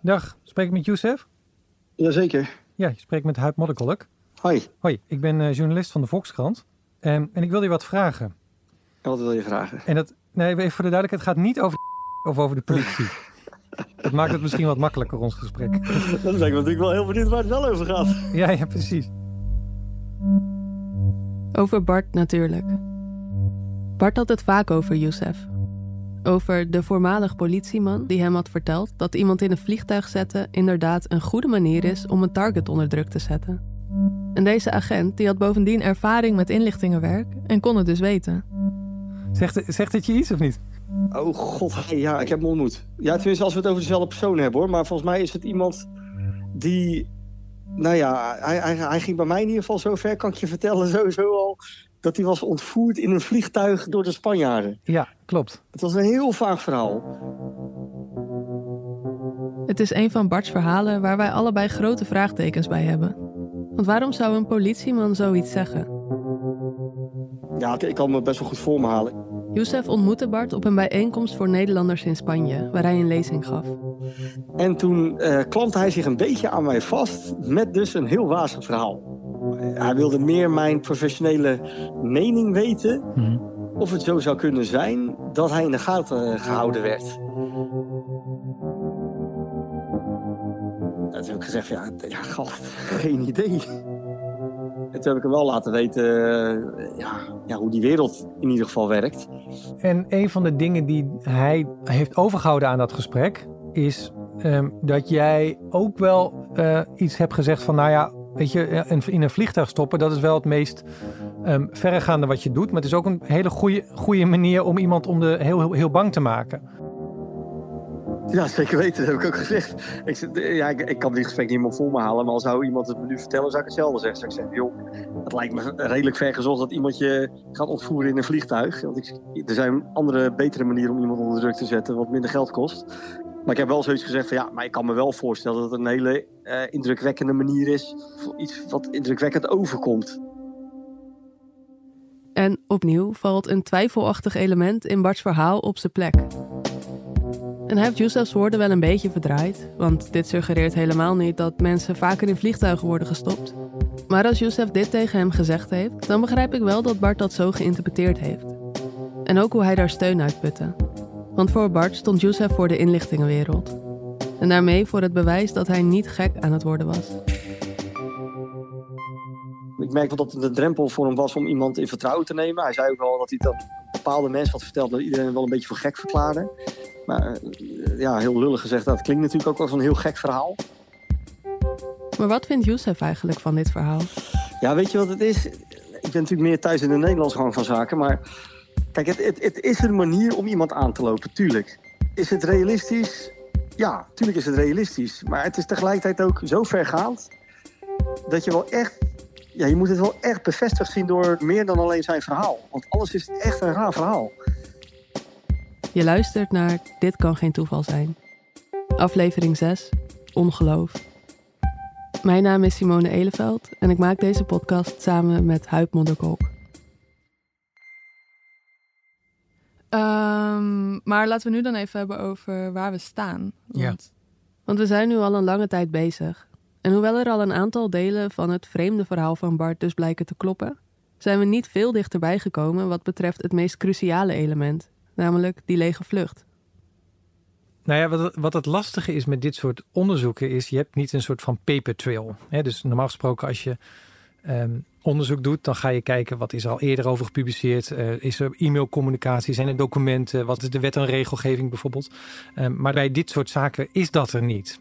Dag, spreek ik met Youssef? Jazeker. Ja, je spreekt met Huip Modderkolk. Hoi, Hoi, ik ben eh, journalist van de Volkskrant. Ehm, en ik wil je wat vragen. en wat wil je vragen? En dat, nee, even voor de duidelijkheid, het gaat niet over de of over de politie. dat maakt het misschien wat makkelijker, ons gesprek. Dan ben ik natuurlijk wel heel benieuwd waar het wel over gaat. Ja, ja, precies. Over Bart natuurlijk. Bart had het vaak over Youssef. Over de voormalig politieman die hem had verteld dat iemand in een vliegtuig zetten inderdaad een goede manier is om een target onder druk te zetten. En deze agent die had bovendien ervaring met inlichtingenwerk en kon het dus weten. Zegt, zegt het je iets of niet? Oh god, ja, ik heb hem ontmoet. Ja, tenminste als we het over dezelfde persoon hebben hoor. Maar volgens mij is het iemand die... Nou ja, hij, hij, hij ging bij mij in ieder geval zo ver, kan ik je vertellen, sowieso al... dat hij was ontvoerd in een vliegtuig door de Spanjaarden. Ja, klopt. Het was een heel vaag verhaal. Het is een van Bart's verhalen waar wij allebei grote vraagtekens bij hebben. Want waarom zou een politieman zoiets zeggen? Ja, ik, ik kan me best wel goed voor me halen. Youssef ontmoette Bart op een bijeenkomst voor Nederlanders in Spanje, waar hij een lezing gaf. En toen eh klampte hij zich een beetje aan mij vast met dus een heel wazig verhaal. Hij wilde meer mijn professionele mening weten of het zo zou kunnen zijn dat hij in de gaten eh, gehouden werd. En toen heb ik gezegd, ja, ja gast, geen idee. En toen heb ik hem wel laten weten eh, ja, ja, hoe die wereld in ieder geval werkt. En een van de dingen die hij heeft overgehouden aan dat gesprek is ehm, dat jij ook wel eh, iets hebt gezegd van, nou ja, weet je, in- een vliegtuig stoppen, dat is wel het meest ehm, verregaande wat je doet. Maar het is ook een hele goede, goede manier om iemand om de heel, heel, heel bang te maken. Ja, zeker weten, dat heb ik ook gezegd. Ik, ja, ik, kan die gesprek niet meer voor me halen, maar al zou iemand het me nu vertellen, zou ik hetzelfde zeggen. Zou ik zeggen, joh, het lijkt me redelijk ver gezocht dat iemand je gaat ontvoeren in een vliegtuig. Want ik, er zijn andere, betere manieren om iemand onder druk te zetten, wat minder geld kost. Maar ik heb wel zoiets gezegd van ja, maar ik kan me wel voorstellen dat het een hele eh, indrukwekkende manier is. Voor iets wat indrukwekkend overkomt. En opnieuw valt een twijfelachtig element in Bart's verhaal op zijn plek. En hij heeft Youssef's woorden wel een beetje verdraaid, want dit suggereert helemaal niet dat mensen vaker in vliegtuigen worden gestopt. Maar als Youssef dit tegen hem gezegd heeft, dan begrijp ik wel dat Bart dat zo geïnterpreteerd heeft. En ook hoe hij daar steun uit putte. Want voor Bart stond Youssef voor de inlichtingenwereld. En daarmee voor het bewijs dat hij niet gek aan het worden was. Ik merk wel dat het de drempel voor hem was om iemand in vertrouwen te nemen. Hij zei ook wel dat hij dat bepaalde mensen had verteld dat iedereen wel een beetje voor gek verklaarde. Maar eh, ja, heel lullig gezegd, dat klinkt natuurlijk ook als een heel gek verhaal. Maar wat vindt Youssef eigenlijk van dit verhaal? Ja, weet je wat het is? Ik ben natuurlijk meer thuis in de Nederlandse gang van zaken, maar kijk, het, het, het is een manier om iemand aan te lopen, tuurlijk. Is het realistisch? Ja, tuurlijk is het realistisch. Maar het is tegelijkertijd ook zo vergaand dat je wel echt, ja, je moet het wel echt bevestigd zien door meer dan alleen zijn verhaal. Want alles is echt een raar verhaal. Je luistert naar Dit kan geen toeval zijn. Aflevering 6, Ongeloof. Mijn naam is Simone Eleveld en ik maak deze podcast samen met Huip Modderkolk. Ehm, maar laten we nu dan even hebben over waar we staan. Ja. Want, want we zijn nu al een lange tijd bezig. En hoewel er al een aantal delen van het vreemde verhaal van Bart dus blijken te kloppen, zijn we niet veel dichterbij gekomen wat betreft het meest cruciale element, namelijk die lege vlucht. Nou ja, wat, wat het lastige is met dit soort onderzoeken is, je hebt niet een soort van paper trail. Hè? Dus normaal gesproken als je ehm, onderzoek doet, dan ga je kijken wat is er al eerder over gepubliceerd. Eh, is er e-mailcommunicatie, zijn er documenten, wat is de wet en regelgeving bijvoorbeeld. Ehm, maar bij dit soort zaken is dat er niet.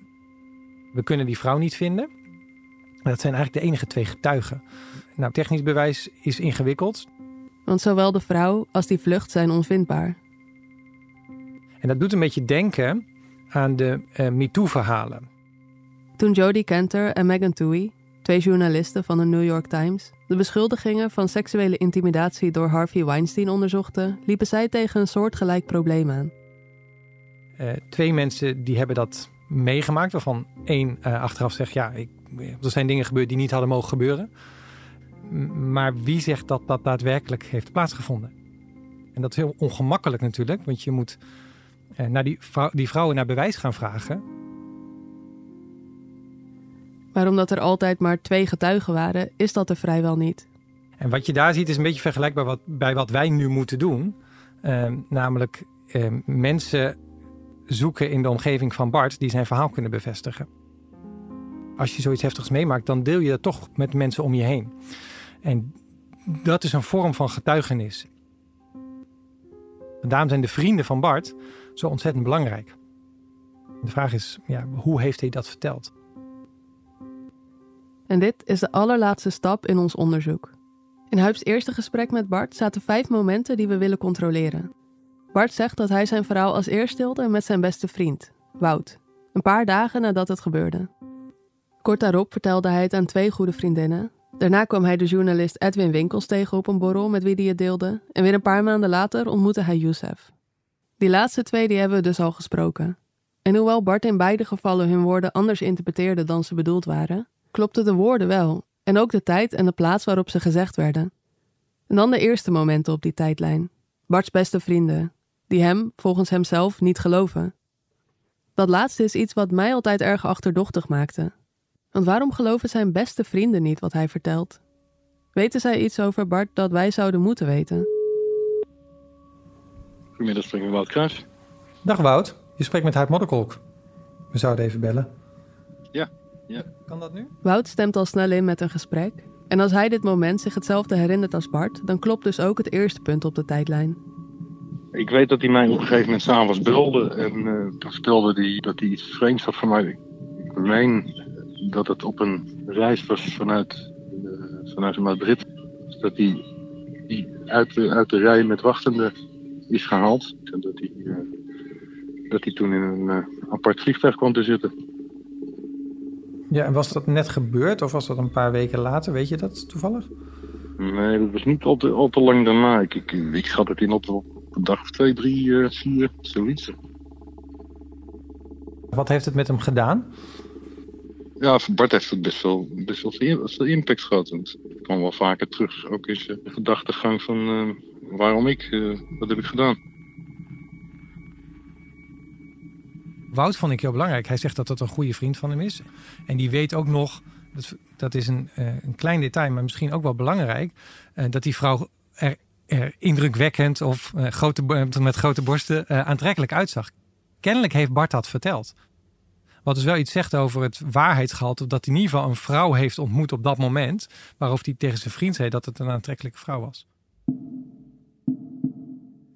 We kunnen die vrouw niet vinden. Dat zijn eigenlijk de enige twee getuigen. Nou, technisch bewijs is ingewikkeld. Want zowel de vrouw als die vlucht zijn onvindbaar. En dat doet een beetje denken aan de eh, MeToo-verhalen. Toen Jodie Kenter en Megan Twohey, twee journalisten van de New York Times, de beschuldigingen van seksuele intimidatie door Harvey Weinstein onderzochten, liepen zij tegen een soortgelijk probleem aan. Eh, twee mensen die hebben dat meegemaakt, waarvan één eh, achteraf zegt: ja, ik, er zijn dingen gebeurd die niet hadden mogen gebeuren. Maar wie zegt dat dat daadwerkelijk heeft plaatsgevonden? En dat is heel ongemakkelijk natuurlijk, want je moet eh, naar die, die vrouwen naar bewijs gaan vragen. Maar omdat er altijd maar twee getuigen waren, is dat er vrijwel niet. En wat je daar ziet is een beetje vergelijkbaar wat, bij wat wij nu moeten doen. Ehm, namelijk ehm, mensen zoeken in de omgeving van Bart die zijn verhaal kunnen bevestigen. Als je zoiets heftigs meemaakt, dan deel je dat toch met mensen om je heen. En dat is een vorm van getuigenis. En daarom zijn de vrienden van Bart zo ontzettend belangrijk. De vraag is, ja, hoe heeft hij dat verteld? En dit is de allerlaatste stap in ons onderzoek. In Huib's eerste gesprek met Bart zaten vijf momenten die we willen controleren. Bart zegt dat hij zijn verhaal als eerst deelde met zijn beste vriend, Wout, een paar dagen nadat het gebeurde. Kort daarop vertelde hij het aan twee goede vriendinnen. Daarna kwam hij de journalist Edwin Winkels tegen op een borrel met wie hij het deelde. En weer een paar maanden later ontmoette hij Youssef. Die laatste twee die hebben we dus al gesproken. En hoewel Bart in beide gevallen hun woorden anders interpreteerde dan ze bedoeld waren, klopten de woorden wel. En ook de tijd en de plaats waarop ze gezegd werden. En dan de eerste momenten op die tijdlijn. Barts beste vrienden, die hem, volgens hemzelf, niet geloven. Dat laatste is iets wat mij altijd erg achterdochtig maakte. Want waarom geloven zijn beste vrienden niet wat hij vertelt? Weten zij iets over Bart dat wij zouden moeten weten? Goedemiddag, spreek Wout Kruijs. Dag Wout, je spreekt met Modderkolk. We zouden even bellen. Ja, ja. Kan dat nu? Wout stemt al snel in met een gesprek. En als hij dit moment zich hetzelfde herinnert als Bart, dan klopt dus ook het eerste punt op de tijdlijn. Ik weet dat hij mij op een gegeven moment s'avonds belde en uh, toen vertelde hij dat hij iets vreemds had van mij. Ik meen dat het op een reis was vanuit, uh, vanuit Madrid. Dus dat hij, die uit, de, uit de rij met wachtenden is gehaald. En dat hij, uh, dat hij toen in een apart vliegtuig kwam te zitten. Ja, en was dat net gebeurd of was dat een paar weken later? Weet je dat toevallig? Nee, dat was niet al te, al te lang daarna. Ik, ik, ik schat het in op, op een dag of twee, drie, uh, vier, zoiets. Wat heeft het met hem gedaan? Ja, voor Bart heeft het best wel, best wel veel, impact gehad. Het kwam wel vaker terug, ook in zijn gedachtegang van uh, waarom ik, uh, wat heb ik gedaan. Wout vond ik heel belangrijk. Hij zegt dat dat een goede vriend van hem is. En die weet ook nog, dat, dat is een, uh, een klein detail, maar misschien ook wel belangrijk, uh, dat die vrouw er, indrukwekkend of uh, grote, met grote borsten aantrekkelijk uitzag. Kennelijk heeft Bart dat verteld. Wat dus wel iets zegt over het waarheidsgehalte, dat hij in ieder geval een vrouw heeft ontmoet op dat moment, waarover hij tegen zijn vriend zei dat het een aantrekkelijke vrouw was.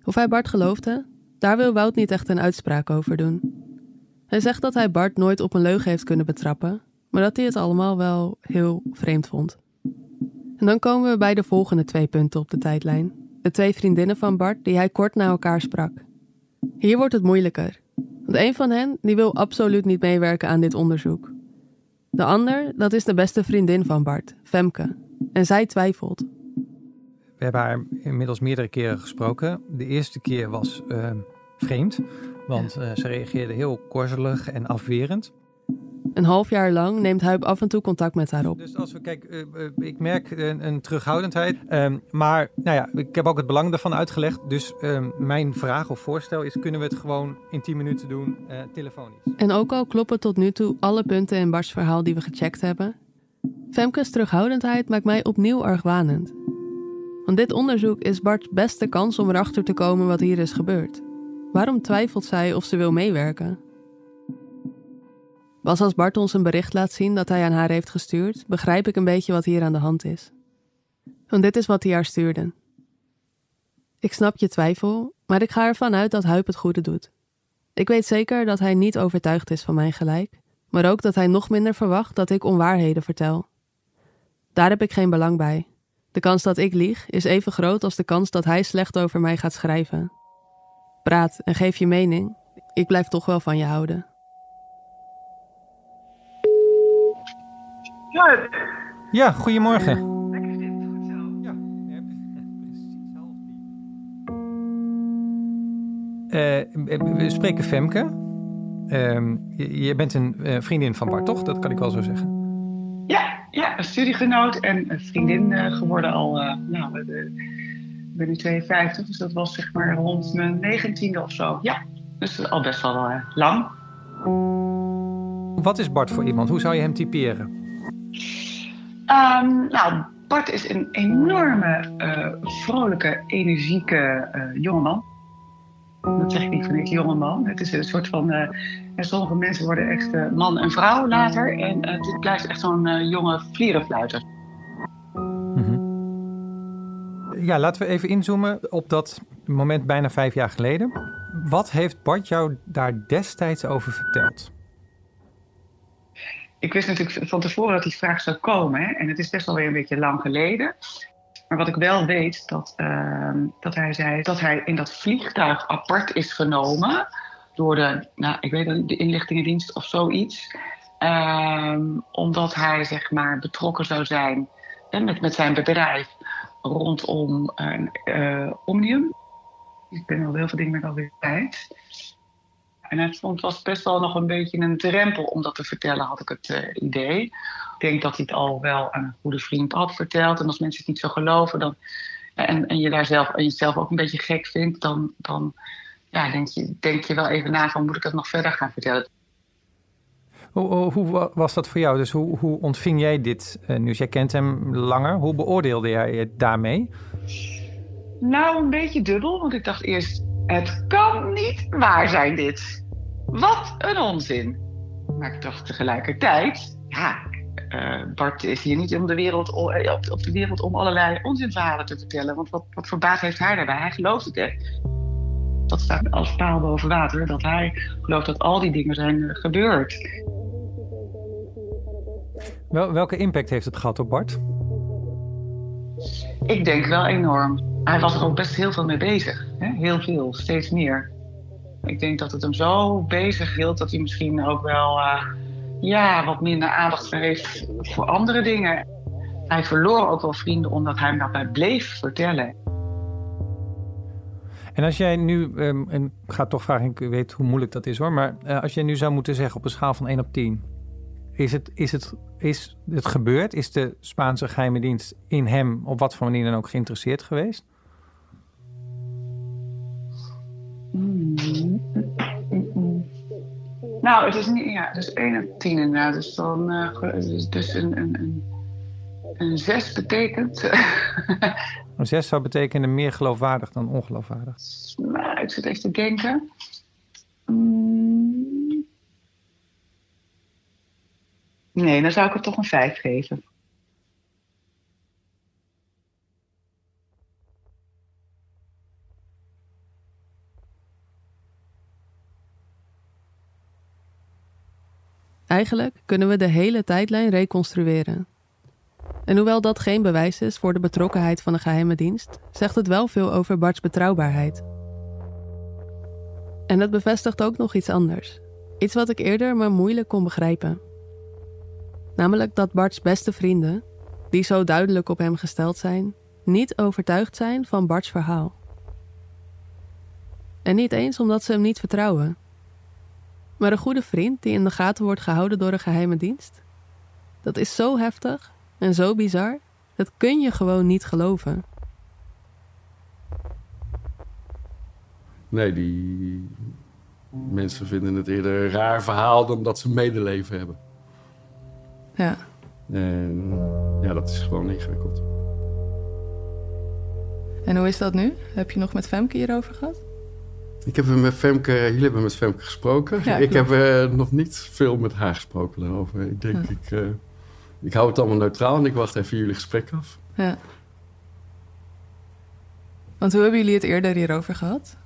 Of hij Bart geloofde, daar wil Wout niet echt een uitspraak over doen. Hij zegt dat hij Bart nooit op een leugen heeft kunnen betrappen, maar dat hij het allemaal wel heel vreemd vond. En dan komen we bij de volgende twee punten op de tijdlijn. De twee vriendinnen van Bart die hij kort na elkaar sprak. Hier wordt het moeilijker, want een van hen die wil absoluut niet meewerken aan dit onderzoek. De ander, dat is de beste vriendin van Bart, Femke, en zij twijfelt. We hebben haar inmiddels meerdere keren gesproken. De eerste keer was uh, vreemd. Want uh, ze reageerde heel korzelig en afwerend. Een half jaar lang neemt Huib af en toe contact met haar op. Dus als we kijken, uh, uh, ik merk een, een terughoudendheid. Um, maar nou ja, ik heb ook het belang daarvan uitgelegd. Dus um, mijn vraag of voorstel is: kunnen we het gewoon in 10 minuten doen, telefonisch? En ook al kloppen tot nu toe alle punten in Bart's verhaal die we gecheckt hebben. Femke's terughoudendheid maakt mij opnieuw argwanend. Want dit onderzoek is Bart's beste kans om erachter te komen wat hier is gebeurd. Waarom twijfelt zij of ze wil meewerken? Pas als Bart ons een bericht laat zien dat hij aan haar heeft gestuurd, begrijp ik een beetje wat hier aan de hand is. Want dit is wat hij haar stuurde. Ik snap je twijfel, maar ik ga ervan uit dat Huip het goede doet. Ik weet zeker dat hij niet overtuigd is van mijn gelijk, maar ook dat hij nog minder verwacht dat ik onwaarheden vertel. Daar heb ik geen belang bij. De kans dat ik lieg is even groot als de kans dat hij slecht over mij gaat schrijven. Praat en geef je mening. Ik blijf toch wel van je houden. Ja, ja goedemorgen. Ja, uh, we spreken Femke. Uh, je, je, bent een uh, vriendin van Bart, toch? Dat kan ik wel zo zeggen. Ja, ja een studiegenoot en een vriendin uh, geworden al. nou, ik ben nu 52, dus dat was zeg maar rond mijn negentiende of zo. Ja, dus al best wel uh, lang. Wat is Bart voor iemand? Hoe zou je hem typeren? Ehm, nou, Bart is een enorme, uh, vrolijke, energieke uh, jongeman. Dat zeg ik niet van een jongeman. Het is een soort van. Uh, sommige mensen worden echt man en vrouw later. En dit blijft echt zo'n jonge vlierenfluiter. Ja, laten we even inzoomen op dat moment bijna vijf jaar geleden. Wat heeft Bart jou daar destijds over verteld? ik wist natuurlijk van tevoren dat die vraag zou komen. Hè? En het is best wel weer een beetje lang geleden. Maar wat ik wel weet, dat, uh, dat hij zei dat hij in dat vliegtuig apart is genomen door de, nou, ik weet niet, de inlichtingendienst of zoiets. Um, omdat hij zeg maar betrokken zou zijn met, met zijn bedrijf rondom uh, Omnium. Ik ben al heel veel dingen met alweer kwijt. En het vond, was best wel nog een beetje een drempel om dat te vertellen, had ik het uh, idee. Ik denk dat hij het al wel aan een goede vriend had verteld. En als mensen het niet zo geloven dan, en, en je daar zelf, en jezelf ook een beetje gek vindt, dan, dan ja, denk, je, denk je wel even na van moet ik het nog verder gaan vertellen. Hoe, hoe was dat voor jou? Dus hoe, hoe ontving jij dit uh, nieuws? Jij kent hem langer. Hoe beoordeelde jij het daarmee? Nou, een beetje dubbel. Want ik dacht eerst, het kan niet waar zijn dit. Wat een onzin. Maar ik dacht tegelijkertijd, ja, uh, Bart is hier niet om de wereld, eh, op, de wereld om allerlei onzinverhalen te vertellen. Want wat, wat voor baat heeft hij daarbij? Hij gelooft het echt. Dat staat als paal boven water, dat hij gelooft dat al die dingen zijn gebeurd. Wel, welke impact heeft het gehad op Bart? Ik denk wel enorm hij was er ook best heel veel mee bezig. Hè? Heel veel, steeds meer. Ik denk dat het hem zo bezig hield dat hij misschien ook wel uh, ja, wat minder aandacht heeft voor andere dingen. Hij verloor ook wel vrienden omdat hij hem daarbij bleef vertellen. En als jij nu, um, en ik ga toch vragen, ik weet hoe moeilijk dat is hoor, maar uh, als jij nu zou moeten zeggen op een schaal van 1 op 10, is het, is het, is het gebeurd? Is de Spaanse geheime dienst in hem op wat voor manier dan ook geïnteresseerd geweest? Nou, het is niet, ja, dus 1 op 10 inderdaad. Dus dan, uh, dus, dus een, een, een, een 6 betekent. een 6 zou betekenen meer geloofwaardig dan ongeloofwaardig. Nou, ik zit even te denken. Mm. Nee, dan zou ik het toch een 5 geven. Eigenlijk kunnen we de hele tijdlijn reconstrueren. En hoewel dat geen bewijs is voor de betrokkenheid van een geheime dienst, zegt het wel veel over Bart's betrouwbaarheid. En het bevestigt ook nog iets anders. Iets wat ik eerder maar moeilijk kon begrijpen. Namelijk dat Bart's beste vrienden, die zo duidelijk op hem gesteld zijn, niet overtuigd zijn van Bart's verhaal. En niet eens omdat ze hem niet vertrouwen. Maar een goede vriend die in de gaten wordt gehouden door een geheime dienst? Dat is zo heftig en zo bizar, dat kun je gewoon niet geloven. Nee, die mensen vinden het eerder een raar verhaal dan dat ze medeleven hebben. Ja. En ja, dat is gewoon ingewikkeld. En hoe is dat nu? Heb je nog met Femke hierover gehad? Ik heb met Femke, jullie hebben met Femke gesproken. ik heb uh, nog niet veel met haar gesproken daarover. Ik denk, ik, uh, ik hou het allemaal neutraal en ik wacht even jullie gesprek af. Ja. Want hoe hebben jullie het eerder hierover gehad?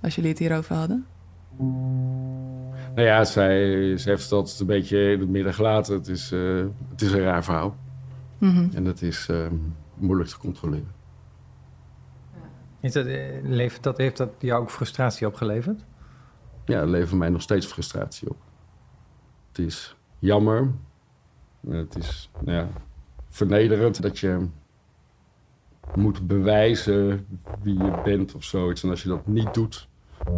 Als jullie het hierover hadden? Nou ja, zij, zij heeft het altijd een beetje in het midden gelaten. Het is, uh, het is een raar verhaal. Mm -hmm. En dat is moeilijk te controleren. Is dat, eh, levert dat, heeft dat jou ook frustratie opgeleverd? Ja, het levert mij nog steeds frustratie op. Het is jammer. Het is nou ja, vernederend dat je moet bewijzen wie je bent of zoiets. En als je dat niet doet,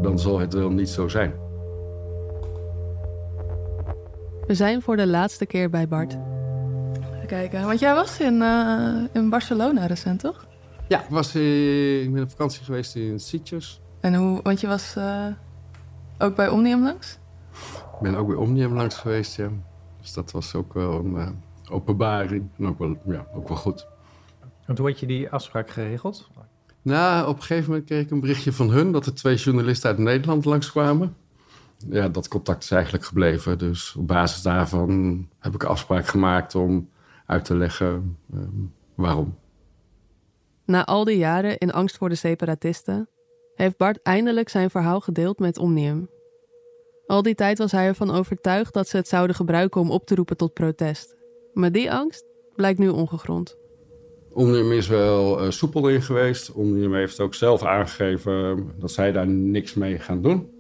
dan zal het wel niet zo zijn. We zijn voor de laatste keer bij Bart. Even kijken, want jij was in, uh, in Barcelona recent, toch? Ja, ik, was, uh, ik ben op vakantie geweest in Sitges. En hoe, want je was uh, ook bij Omnium langs? Ik ben ook bij Omnium langs geweest, ja. Dus dat was ook wel een uh, openbaring. En ook wel, ja, ook wel goed. Want hoe had je die afspraak geregeld? Nou, op een gegeven moment kreeg ik een berichtje van hun dat er twee journalisten uit Nederland langskwamen. Ja, dat contact is eigenlijk gebleven. Dus op basis daarvan heb ik een afspraak gemaakt om uit te leggen ehm, waarom. Na al die jaren in angst voor de separatisten, heeft Bart eindelijk zijn verhaal gedeeld met Omnium. Al die tijd was hij ervan overtuigd dat ze het zouden gebruiken om op te roepen tot protest. Maar die angst blijkt nu ongegrond. Omnium is wel uh, soepel in geweest. Omnium heeft ook zelf aangegeven dat zij daar niks mee gaan doen.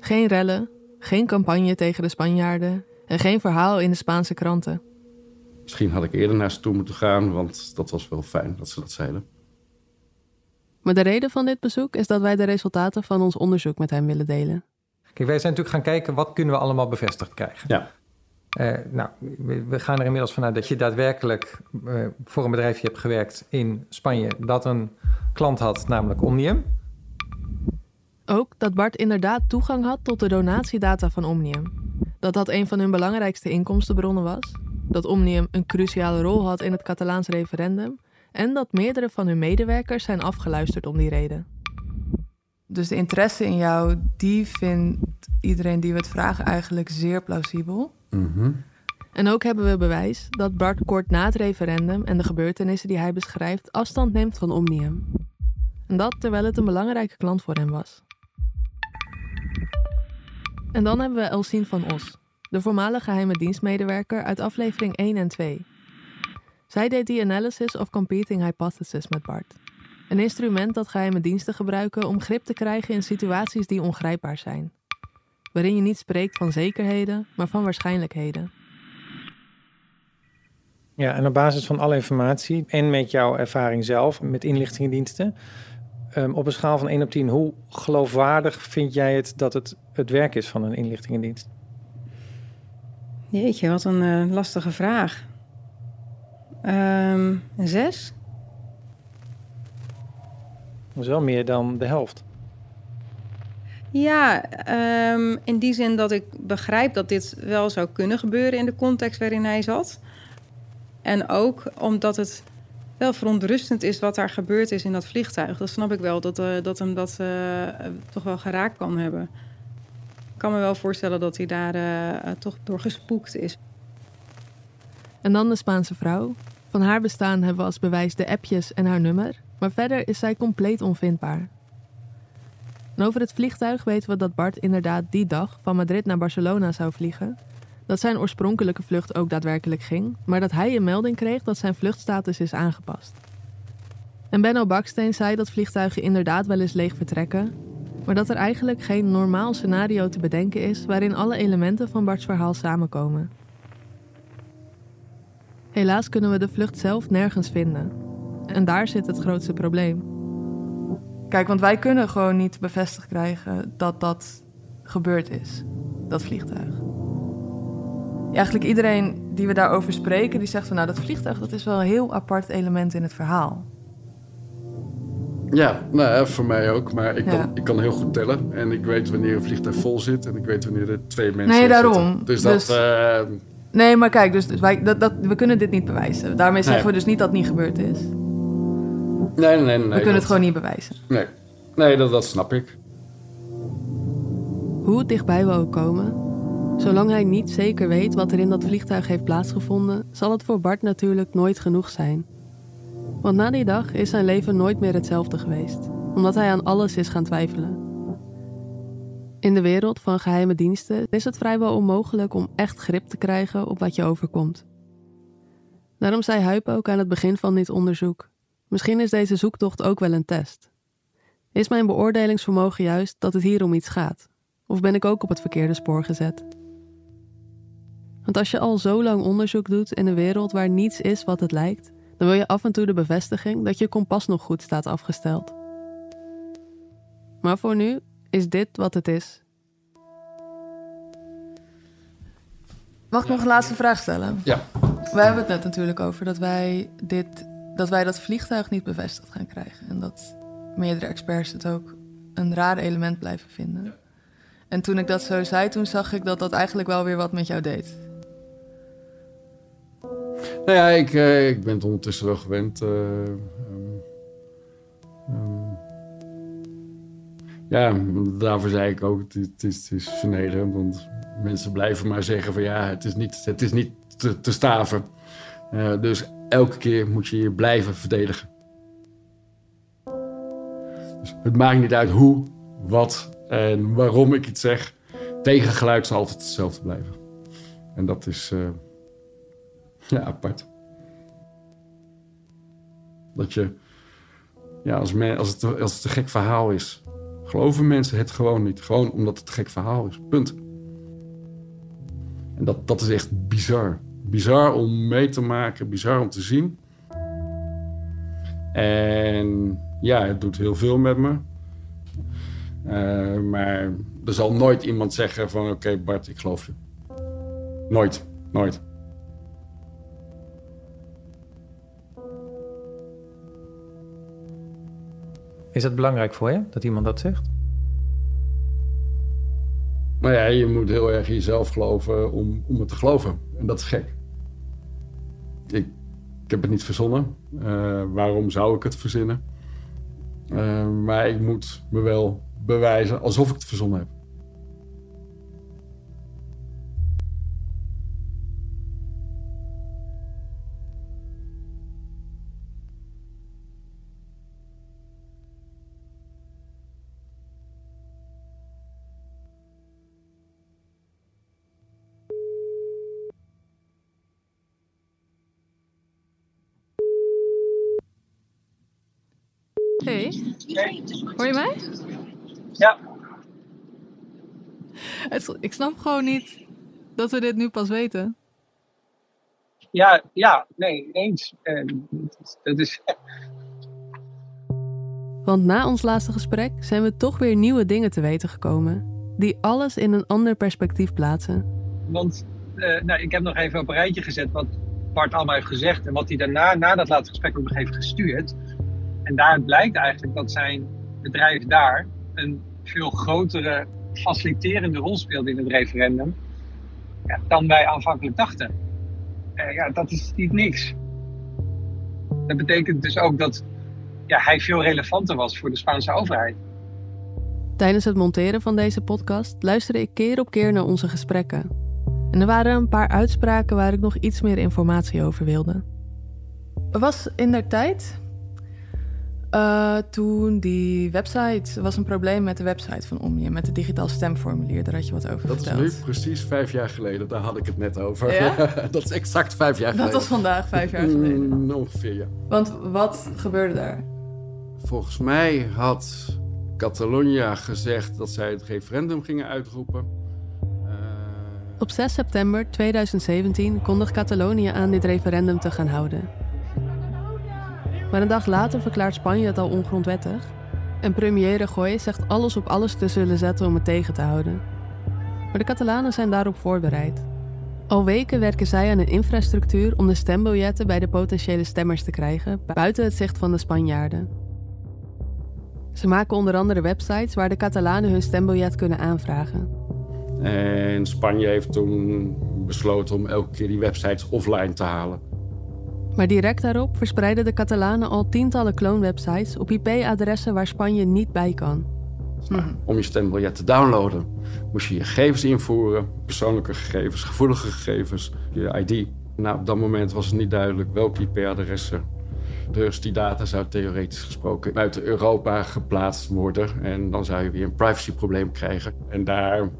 Geen rellen, geen campagne tegen de Spanjaarden en geen verhaal in de Spaanse kranten. Misschien had ik eerder naar ze toe moeten gaan, want dat was wel fijn dat ze dat zeiden. Maar de reden van dit bezoek is dat wij de resultaten van ons onderzoek met hem willen delen. Kijk, wij zijn natuurlijk gaan kijken wat kunnen we allemaal bevestigd krijgen. Ja. Uh, nou, we gaan er inmiddels vanuit dat je daadwerkelijk uh, voor een bedrijfje hebt gewerkt in Spanje dat een klant had, namelijk Omnium. Ook dat Bart inderdaad toegang had tot de donatiedata van Omnium. Dat dat een van hun belangrijkste inkomstenbronnen was. Dat Omnium een cruciale rol had in het Catalaans referendum. En dat meerdere van hun medewerkers zijn afgeluisterd om die reden. Dus de interesse in jou, die vindt iedereen die we het vragen eigenlijk zeer plausibel. Mhm. En ook hebben we bewijs dat Bart kort na het referendum en de gebeurtenissen die hij beschrijft afstand neemt van Omnium. En dat terwijl het een belangrijke klant voor hem was. En dan hebben we Elsien van Os, de voormalige geheime dienstmedewerker uit aflevering 1 en 2. Zij deed die analysis of competing hypothesis met Bart. Een instrument dat geheime diensten gebruiken om grip te krijgen in situaties die ongrijpbaar zijn. Waarin je niet spreekt van zekerheden, maar van waarschijnlijkheden. Ja, en op basis van alle informatie en met jouw ervaring zelf met inlichtingendiensten, um, op een schaal van 1 op 10, hoe geloofwaardig vind jij het dat het het werk is van een inlichtingendienst? Jeetje, wat een uh, lastige vraag. Um, een 6? Dat is wel meer dan de helft. Ja, um, in die zin dat ik begrijp dat dit wel zou kunnen gebeuren in de context waarin hij zat. En ook omdat het wel verontrustend is wat daar gebeurd is in dat vliegtuig. Dat snap ik wel, dat, uh, dat hem dat uh, toch wel geraakt kan hebben. Ik kan me wel voorstellen dat hij daar uh, toch door gespoekt is. En dan de Spaanse vrouw. Van haar bestaan hebben we als bewijs de appjes en haar nummer. Maar verder is zij compleet onvindbaar. En over het vliegtuig weten we dat Bart inderdaad die dag van Madrid naar Barcelona zou vliegen. Dat zijn oorspronkelijke vlucht ook daadwerkelijk ging, maar dat hij een melding kreeg dat zijn vluchtstatus is aangepast. En Benno Baksteen zei dat vliegtuigen inderdaad wel eens leeg vertrekken, maar dat er eigenlijk geen normaal scenario te bedenken is waarin alle elementen van Barts verhaal samenkomen. Helaas kunnen we de vlucht zelf nergens vinden. En daar zit het grootste probleem. Kijk, want wij kunnen gewoon niet bevestigd krijgen dat dat gebeurd is, dat vliegtuig. eigenlijk iedereen die we daarover spreken, die zegt van nou, dat vliegtuig dat is wel een heel apart element in het verhaal. Ja, nou, voor mij ook. Maar ik kan, ja. ik kan heel goed tellen. En ik weet wanneer een vliegtuig vol zit. En ik weet wanneer er twee mensen Nee, daarom. Zitten. Dus dat... Dus, uh, nee, maar kijk, dus wij, dat, dat, we kunnen dit niet bewijzen. Daarmee zeggen nee. we dus niet dat het niet gebeurd is. Nee, nee, nee. We kunnen dat, het gewoon niet bewijzen. Nee, nee dat, dat snap ik. Hoe dichtbij we ook komen, zolang hij niet zeker weet wat er in dat vliegtuig heeft plaatsgevonden, zal het voor Bart natuurlijk nooit genoeg zijn. Want na die dag is zijn leven nooit meer hetzelfde geweest, omdat hij aan alles is gaan twijfelen. In de wereld van geheime diensten is het vrijwel onmogelijk om echt grip te krijgen op wat je overkomt. Daarom zei Huip ook aan het begin van dit onderzoek: Misschien is deze zoektocht ook wel een test. Is mijn beoordelingsvermogen juist dat het hier om iets gaat? Of ben ik ook op het verkeerde spoor gezet? Want als je al zo lang onderzoek doet in een wereld waar niets is wat het lijkt, dan wil je af en toe de bevestiging dat je kompas nog goed staat afgesteld. Maar voor nu is dit wat het is. Mag ik nog een laatste vraag stellen? Ja. We hebben het net natuurlijk over dat wij, dit, dat, wij dat vliegtuig niet bevestigd gaan krijgen. En dat meerdere experts het ook een raar element blijven vinden. En toen ik dat zo zei, toen zag ik dat dat eigenlijk wel weer wat met jou deed. Nou ja, ik, uh, ik ben het ondertussen wel gewend. Uh, um, um, ja, daarvoor zei ik ook, het, is, het is vernederend. Want mensen blijven maar zeggen van ja, het is niet, het is niet te, staven. Uh, dus elke keer moet je je blijven verdedigen. Dus het maakt niet uit hoe, wat en waarom ik iets zeg. Tegengeluid zal altijd hetzelfde blijven. En dat is ja, apart. Dat je, ja, als, als, het, als het een gek verhaal is, geloven mensen het gewoon niet. Gewoon omdat het een gek verhaal is. Punt. En dat, dat is echt bizar. Bizar om mee te maken, bizar om te zien. En ja, het doet heel veel met me. Uh, maar er zal nooit iemand zeggen van... oké Bart, ik geloof je. Nooit, nooit. Is het belangrijk voor je dat iemand dat zegt? Nou ja, je moet heel erg in jezelf geloven om, om het te geloven. En dat is gek. Ik, ik heb het niet verzonnen. Uh, waarom zou ik het verzinnen? Uh, maar ik moet me wel bewijzen alsof ik het verzonnen heb. Hey, hoor je mij? Ja. Het, ik snap gewoon niet dat we dit nu pas weten. Ja, ja, nee, eens. dat is. Want na ons laatste gesprek zijn we toch weer nieuwe dingen te weten gekomen. Die alles in een ander perspectief plaatsen. Want uh, nou, ik heb nog even op een rijtje gezet wat Bart allemaal heeft gezegd. En wat hij daarna, na dat laatste gesprek, ook nog heeft gestuurd. En daaruit blijkt eigenlijk dat zijn bedrijf daar een veel grotere faciliterende rol speelt in het referendum ja, dan wij aanvankelijk dachten. Uh, ja, dat is niet niks. Dat betekent dus ook dat ja, hij veel relevanter was voor de Spaanse overheid. Tijdens het monteren van deze podcast luisterde ik keer op keer naar onze gesprekken. En er waren een paar uitspraken waar ik nog iets meer informatie over wilde. Er was in der tijd uh, toen die website, er was een probleem met de website van Omnium, met het digitaal stemformulier. Daar had je wat over dat verteld. Dat is nu precies vijf jaar geleden, daar had ik het net over. Ja? dat is exact vijf jaar geleden. Dat was vandaag vijf jaar geleden. Mm, ongeveer, ja. Want wat gebeurde daar? Volgens mij had Catalonia gezegd dat zij het referendum gingen uitroepen. Uh... Op 6 september 2017 kondigt Catalonië aan dit referendum te gaan houden. Maar een dag later verklaart Spanje het al ongrondwettig. En premier Rajoy zegt alles op alles te zullen zetten om het tegen te houden. Maar de Catalanen zijn daarop voorbereid. Al weken werken zij aan een infrastructuur om de stembiljetten bij de potentiële stemmers te krijgen, buiten het zicht van de Spanjaarden. Ze maken onder andere websites waar de Catalanen hun stembiljet kunnen aanvragen. En Spanje heeft toen besloten om elke keer die websites offline te halen. Maar direct daarop verspreiden de Catalanen al tientallen clone-websites op IP-adressen waar Spanje niet bij kan. Nou, om je stembiljet te downloaden moest je je gegevens invoeren, persoonlijke gegevens, gevoelige gegevens, je ID. Nou, op dat moment was het niet duidelijk welke IP-adressen. Dus die data zou theoretisch gesproken buiten Europa geplaatst worden. En dan zou je weer een privacyprobleem krijgen. En daar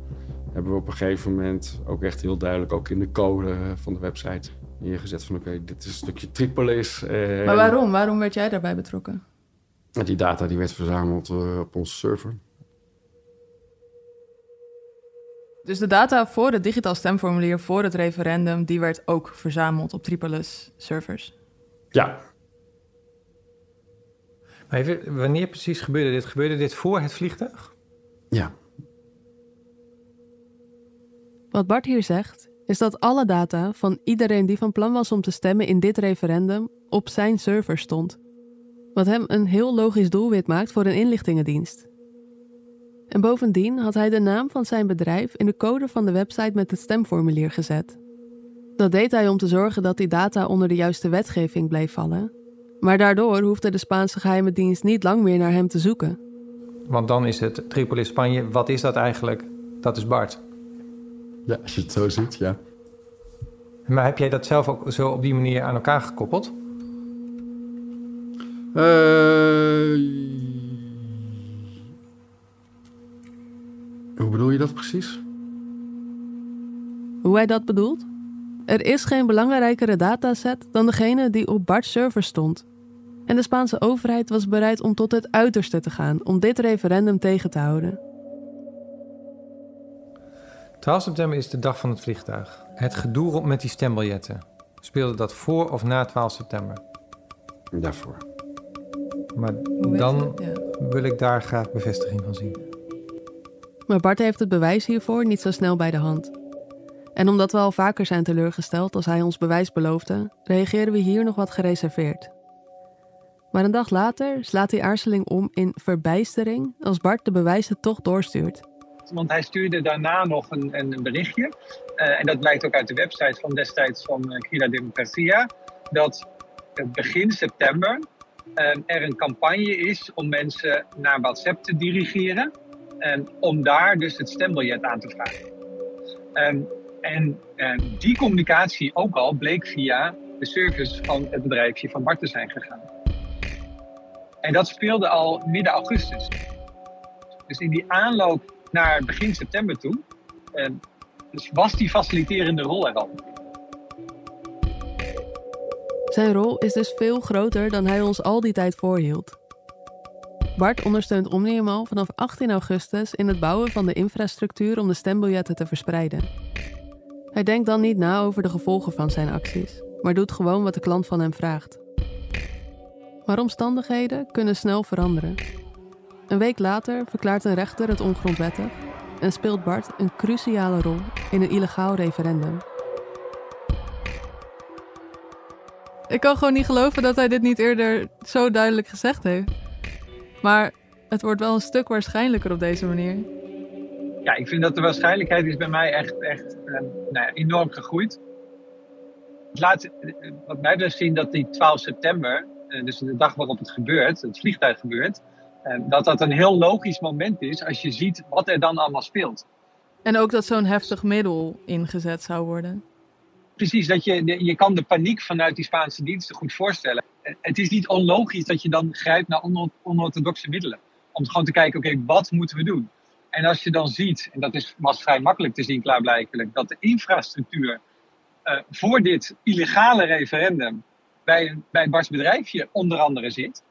hebben we op een gegeven moment ook echt heel duidelijk, ook in de code van de website, neergezet van oké, dit is een stukje Tripolis. En... Maar waarom? Waarom werd jij daarbij betrokken? Die data die werd verzameld uh, op onze server. Dus de data voor het digitaal stemformulier voor het referendum, die werd ook verzameld op Tripolis servers? Ja. Maar even, wanneer precies gebeurde dit? Gebeurde dit voor het vliegtuig? Ja. Wat Bart hier zegt, is dat alle data van iedereen die van plan was om te stemmen in dit referendum op zijn server stond. Wat hem een heel logisch doelwit maakt voor een inlichtingendienst. En bovendien had hij de naam van zijn bedrijf in de code van de website met het stemformulier gezet. Dat deed hij om te zorgen dat die data onder de juiste wetgeving bleef vallen. Maar daardoor hoefde de Spaanse geheime dienst niet lang meer naar hem te zoeken. Want dan is het Tripoli Spanje. Wat is dat eigenlijk? Dat is Bart. Ja, als je het zo ziet, ja. Maar heb jij dat zelf ook zo op die manier aan elkaar gekoppeld? Eh, hoe bedoel je dat precies? Hoe hij dat bedoelt? Er is geen belangrijkere dataset dan degene die op Bart's server stond. En de Spaanse overheid was bereid om tot het uiterste te gaan om dit referendum tegen te houden. 12 september is de dag van het vliegtuig. Het gedoe rond met die stembiljetten. Speelde dat voor of na 12 september? Daarvoor. Maar dan? Ja. wil ik daar graag bevestiging van zien. Maar Bart heeft het bewijs hiervoor niet zo snel bij de hand. En omdat we al vaker zijn teleurgesteld als hij ons bewijs beloofde, reageren we hier nog wat gereserveerd. Maar een dag later slaat die aarzeling om in verbijstering als Bart de bewijzen toch doorstuurt. Want hij stuurde daarna nog een, een berichtje. eh, en dat blijkt ook uit de website van destijds van uh, Crida Democracia. Dat eh, begin september eh, er een campagne is om mensen naar WhatsApp te dirigeren. eh, om daar dus het stembiljet aan te vragen. Ehm, en eh, die communicatie ook al bleek via de service van het bedrijfje van Bart te zijn gegaan. En dat speelde al midden augustus. Dus in die aanloop naar begin september toe, eh, dus was die faciliterende rol er al. Zijn rol is dus veel groter dan hij ons al die tijd voorhield. Bart ondersteunt Omnium vanaf 18 augustus in het bouwen van de infrastructuur om de stembiljetten te verspreiden. Hij denkt dan niet na over de gevolgen van zijn acties, maar doet gewoon wat de klant van hem vraagt. Maar omstandigheden kunnen snel veranderen. Een week later verklaart een rechter het ongrondwettig en speelt Bart een cruciale rol in een illegaal referendum. Ik kan gewoon niet geloven dat hij dit niet eerder zo duidelijk gezegd heeft. Maar het wordt wel een stuk waarschijnlijker op deze manier. Ja, ik vind dat de waarschijnlijkheid is bij mij echt, echt eh, nou ja, enorm gegroeid. Het laat eh, wat mij betreft zien dat die 12 september, eh, dus de dag waarop het gebeurt, het vliegtuig gebeurt, dat dat een heel logisch moment is als je ziet wat er dan allemaal speelt. En ook dat zo'n heftig middel ingezet zou worden. Precies, dat je, je kan de paniek vanuit die Spaanse diensten goed voorstellen. Het is niet onlogisch dat je dan grijpt naar ono- onorthodoxe middelen. Om gewoon te kijken, oké, wat moeten we doen? En als je dan ziet, en dat is, was vrij makkelijk te zien klaarblijkelijk, dat de infrastructuur eh, voor dit illegale referendum bij, een- bij Bart's bedrijfje onder andere zit.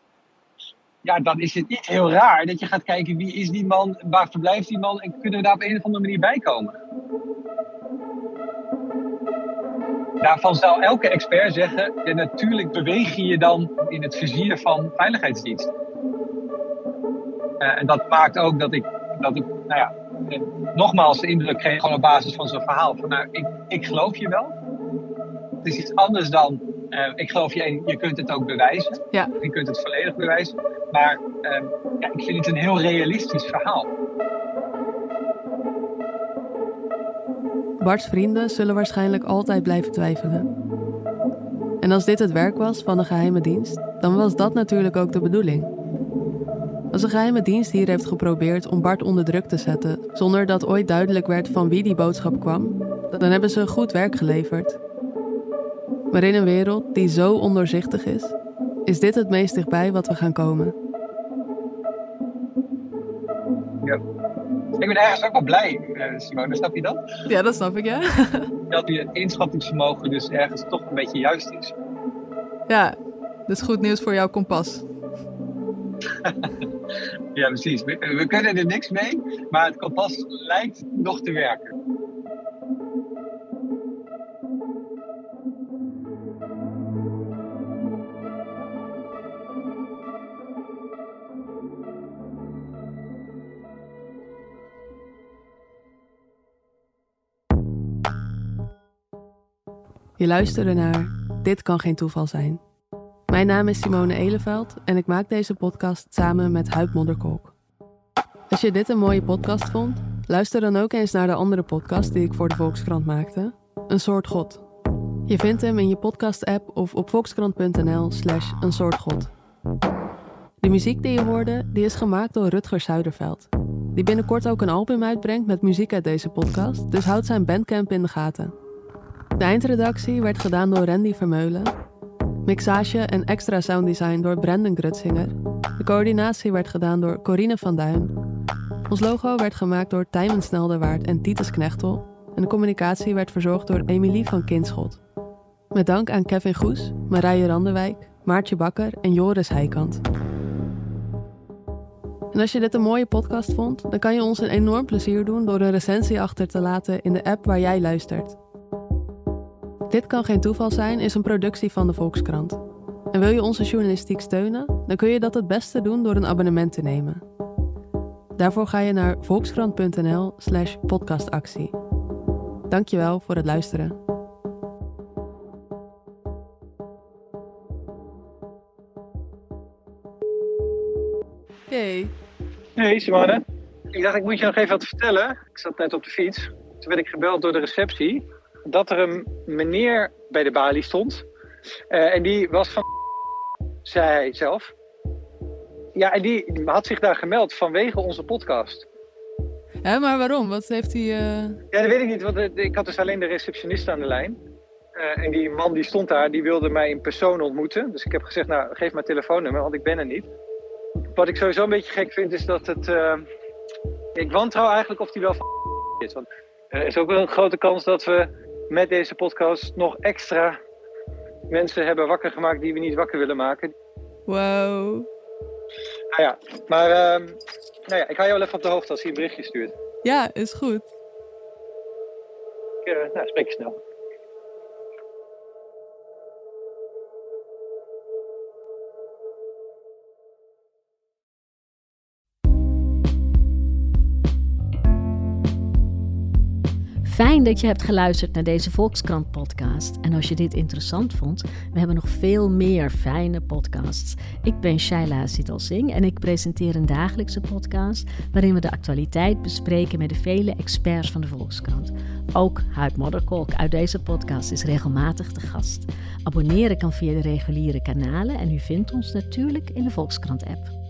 Ja, dan is het niet heel raar dat je gaat kijken wie is die man, waar verblijft die man en kunnen we daar op een of andere manier bij komen. Daarvan zou elke expert zeggen, ja, natuurlijk beweeg je je dan in het vizier van veiligheidsdiensten. Eh, en dat maakt ook dat ik, dat ik nou ja, eh, nogmaals de indruk kreeg gewoon op basis van zo'n verhaal. Van, nou, ik, ik geloof je wel. Het is iets anders dan, eh, ik geloof je en je kunt het ook bewijzen. Ja. Je kunt het volledig bewijzen. Maar eh, ja, ik vind het een heel realistisch verhaal. Bart's vrienden zullen waarschijnlijk altijd blijven twijfelen. En als dit het werk was van een geheime dienst, dan was dat natuurlijk ook de bedoeling. Als een geheime dienst hier heeft geprobeerd om Bart onder druk te zetten, zonder dat ooit duidelijk werd van wie die boodschap kwam, dan hebben ze goed werk geleverd. Maar in een wereld die zo ondoorzichtig is, is dit het meest dichtbij wat we gaan komen. Ik ben ergens ook wel blij, eh, Simone, snap je dat? Ja, dat snap ik, ja. Dat je inschattingsvermogen dus ergens toch een beetje juist is. Ja, dat is goed nieuws voor jouw kompas. Ja, precies. We, we kunnen er niks mee, maar het kompas lijkt nog te werken. Je luisterde naar Dit kan geen toeval zijn. Mijn naam is Simone Eleveld en ik maak deze podcast samen met Huib Modderkolk. Als je dit een mooie podcast vond, luister dan ook eens naar de andere podcast die ik voor de Volkskrant maakte. Een soort God. Je vindt hem in je podcast-app of op volkskrant.nl slash een soort god. De muziek die je hoorde, die is gemaakt door Rutger Zuiderveld. Die binnenkort ook een album uitbrengt met muziek uit deze podcast, dus houd zijn bandcamp in de gaten. De eindredactie werd gedaan door Randy Vermeulen. Mixage en extra sounddesign door Brandon Grutsinger. De coördinatie werd gedaan door Corine van Duin. Ons logo werd gemaakt door Tijmen Snelderwaard en Titus Knechtel. En de communicatie werd verzorgd door Emilie van Kinschot. Met dank aan Kevin Goes, Marije Randerwijk, Maartje Bakker en Joris Heikant. En als je dit een mooie podcast vond, dan kan je ons een enorm plezier doen door een recensie achter te laten in de app waar jij luistert. Dit kan geen toeval zijn is een productie van de Volkskrant. En wil je onze journalistiek steunen, dan kun je dat het beste doen door een abonnement te nemen. Daarvoor ga je naar volkskrant.nl/slash podcastactie. Dankjewel voor het luisteren. Hey. Hey Simone. Ik dacht, ik moet je nog even wat vertellen. Ik zat net op de fiets. Toen werd ik gebeld door de receptie. Dat er een meneer bij de balie stond. Uh, en die was van... zei hij zelf. Ja, en die had zich daar gemeld vanwege onze podcast. Hè, maar waarom? Wat heeft hij... Uh... Ja, dat weet ik niet. Want eh, ik had dus alleen de receptionist aan de lijn. Uh, en die man die stond daar, die wilde mij in persoon ontmoeten. Dus ik heb gezegd, nou, geef mijn telefoonnummer, want ik ben er niet. Wat ik sowieso een beetje gek vind, is dat het... Ik wantrouw eigenlijk of die wel is. Want er is ook wel een grote kans dat we met deze podcast nog extra mensen hebben wakker gemaakt die we niet wakker willen maken. Wow. Nou ja, maar uh, nou ja, ik hou jou wel even op de hoogte als hij een berichtje stuurt. Ja, is goed. Ik, uh, nou, spreek je snel. Fijn dat je hebt geluisterd naar deze Volkskrant podcast. En als je dit interessant vond, we hebben nog veel meer fijne podcasts. Ik ben Shaila Sital en ik presenteer een dagelijkse podcast waarin we de actualiteit bespreken met de vele experts van de Volkskrant. Ook Huid Modderkolk uit deze podcast is regelmatig te gast. Abonneren kan via de reguliere kanalen en u vindt ons natuurlijk in de Volkskrant app.